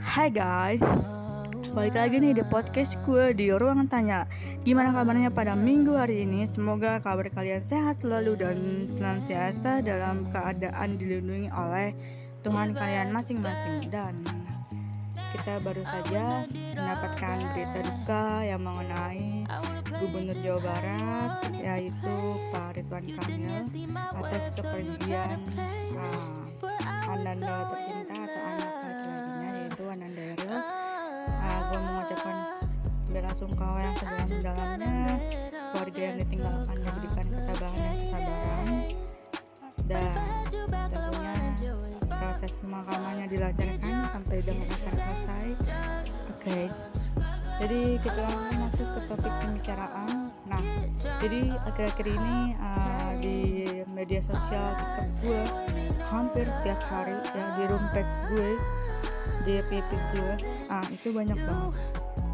Hai guys Balik lagi nih di podcast gue di ruangan tanya. Gimana kabarnya pada minggu hari ini? Semoga kabar kalian sehat selalu dan senantiasa dalam keadaan dilindungi oleh Tuhan kalian masing-masing. Dan kita baru saja mendapatkan berita duka yang mengenai Gubernur Jawa Barat yaitu Pak Ridwan Kamil atas kepergian uh, Ananda tercinta gue mengucapkan bela sungkawa yang sedalam-dalamnya. Keluarga yang ditinggalkannya diberikan ketabahan dan kesabaran dan tentunya proses pemakamannya dilancarkan sampai dengan akan selesai. Oke. Okay. jadi kita masuk ke topik pembicaraan. Nah jadi akhir-akhir ini uh, di media sosial TikTok gue hampir tiap hari ya di rumpet gue di ah itu banyak banget.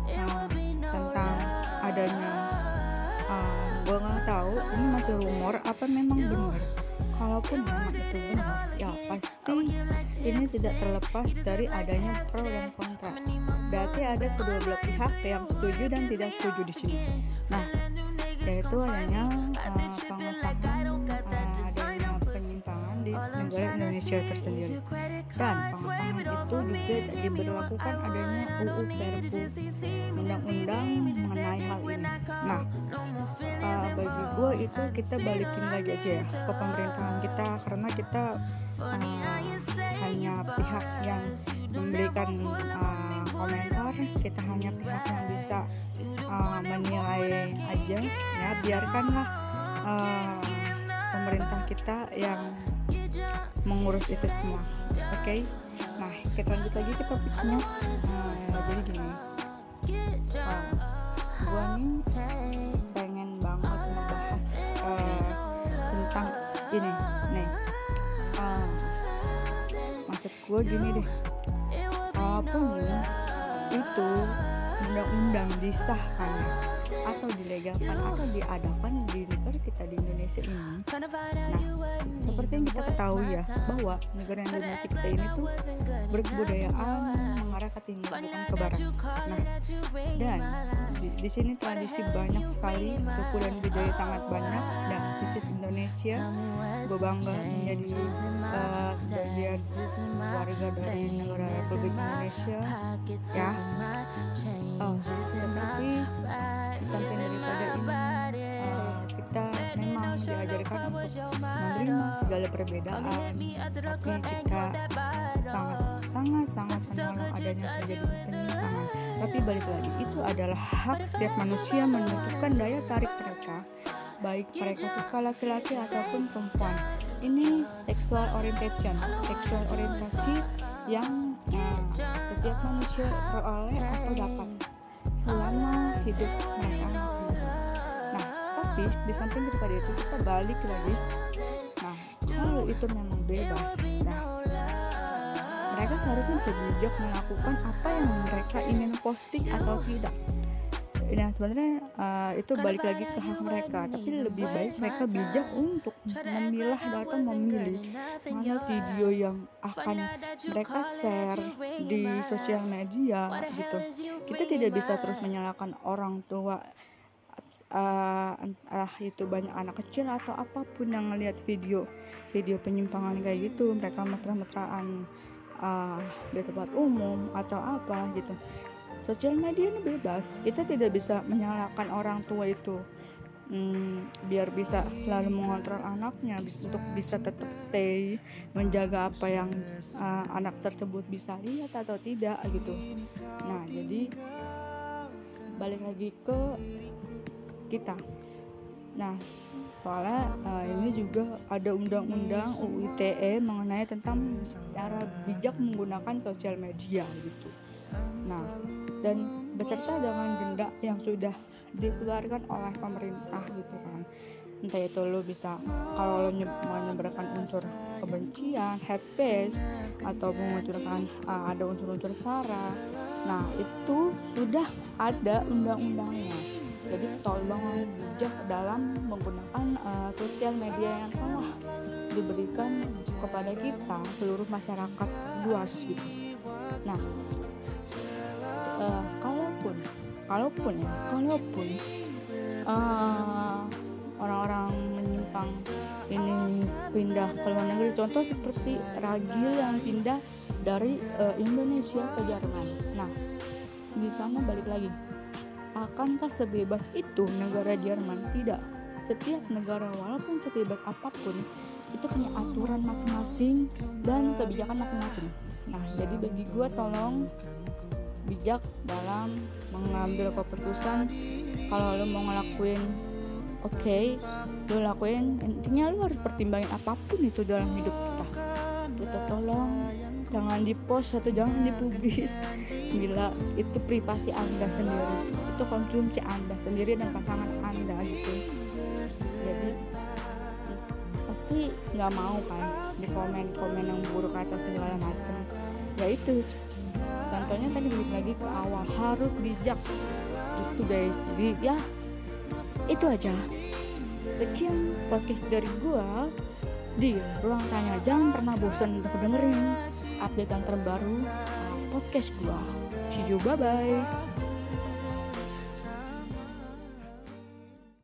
Uh, tentang adanya. Uh, gue nggak tahu ini masih rumor apa memang benar? Kalaupun memang itu benar ya pasti ini tidak terlepas dari adanya pro dan kontra. Berarti ada kedua belah pihak yang setuju dan tidak setuju di sini. Nah yaitu adanya uh, pengesahan uh, adanya penyimpangan di negara Indonesia tersendiri dan pengesahan itu juga diberlakukan adanya UU Perpu undang-undang mengenai hal ini. Nah uh, bagi gue itu kita balikin lagi aja ya ke pemerintahan kita karena kita uh, hanya pihak yang memberikan uh, komentar kita hanya pihak yang bisa uh, menilai aja. Ya biarkanlah uh, pemerintah kita yang mengurus itu semua. Oke? Okay? nah kita lanjut lagi ke topiknya. Uh, jadi gini. Uh, gua nih pengen banget ngebahas uh, tentang ini nih. Uh, maksud gue gini deh. Kalaupun itu undang-undang disahkan atau dilegalkan atau diadakan di negara kita di Indonesia ini. Nah seperti yang kita ketahui ya bahwa negara Indonesia kita ini tuh berkebudayaan mengarah ke timur bukan ke barat nah dan di, di sini tradisi banyak sekali buku dan budaya sangat banyak dan which Indonesia gue bangga menjadi uh, sebagian warga dari negara Republik Indonesia ya oh, tetapi konten daripada ini. uh, kita memang diajarkan untuk menerima segala perbedaan. Tapi kita sangat sangat sangat menolak adanya penyimpangan tapi balik lagi itu adalah hak setiap manusia menentukan daya tarik mereka. Baik mereka suka laki-laki ataupun perempuan. ini sexual orientation sexual orientasi yang setiap manusia peroleh atau dapat selama hidup mereka nah tapi di samping daripada itu kita balik lagi. Nah kalau itu memang bebas nah mereka seharusnya bisa bijak melakukan apa yang mereka ingin posting atau tidak nah sebenarnya uh, itu balik lagi ke hak mereka tapi lebih baik mereka bijak untuk memilah atau memilih mana video yang akan mereka share di sosial media gitu. kita tidak bisa terus menyalahkan orang tua uh, uh, itu banyak anak kecil atau apa pun yang ngelihat video video penyimpangan kayak gitu mereka mesra-mesraan uh, di tempat umum atau apa gitu sosial media ini bebas. Kita tidak bisa menyalahkan orang tua itu. Hmm, biar bisa selalu mengontrol anaknya untuk bisa tetap stay menjaga apa yang uh, anak tersebut bisa lihat atau tidak gitu. Nah jadi balik lagi ke kita. Nah soalnya uh, ini juga ada undang-undang UU ITE mengenai tentang cara bijak menggunakan sosial media gitu nah dan beserta dengan denda yang sudah dikeluarkan oleh pemerintah gitu kan. Entah itu lo bisa kalau lo menyebarkan unsur kebencian, hate atau mengunsurkan uh, ada unsur-unsur sara nah itu sudah ada undang-undangnya. Jadi tolong bijak dalam menggunakan uh, sosial media yang telah diberikan kepada kita seluruh masyarakat luas gitu. Nah kalaupun ya kalaupun uh, orang-orang menyimpang ini pindah ke luar negeri. Contoh seperti Ragil yang pindah dari uh, Indonesia ke Jerman. Nah di sana balik lagi. Akankah sebebas itu negara Jerman? Tidak. Setiap negara walaupun sebebas apa pun itu punya aturan masing-masing dan kebijakan masing-masing. Nah jadi bagi gue tolong bijak dalam mengambil keputusan kalau lo mau ngelakuin oke okay, lo lakuin intinya lo harus pertimbangin apa pun itu dalam hidup kita. Kita tolong jangan di post atau jangan dipublis bila itu privasi anda sendiri. Itu konsumsi anda sendiri dan pasangan anda gitu. Jadi pasti nggak mau kan di komen komen yang buruk atau segala macam. Ya itu contohnya tadi balik lagi ke awal. Harus bijak. Itu guys. Jadi ya itu aja. Sekian podcast dari gua. Di ruang tanya jangan pernah bosan untuk dengerin update yang terbaru podcast gua. See you bye bye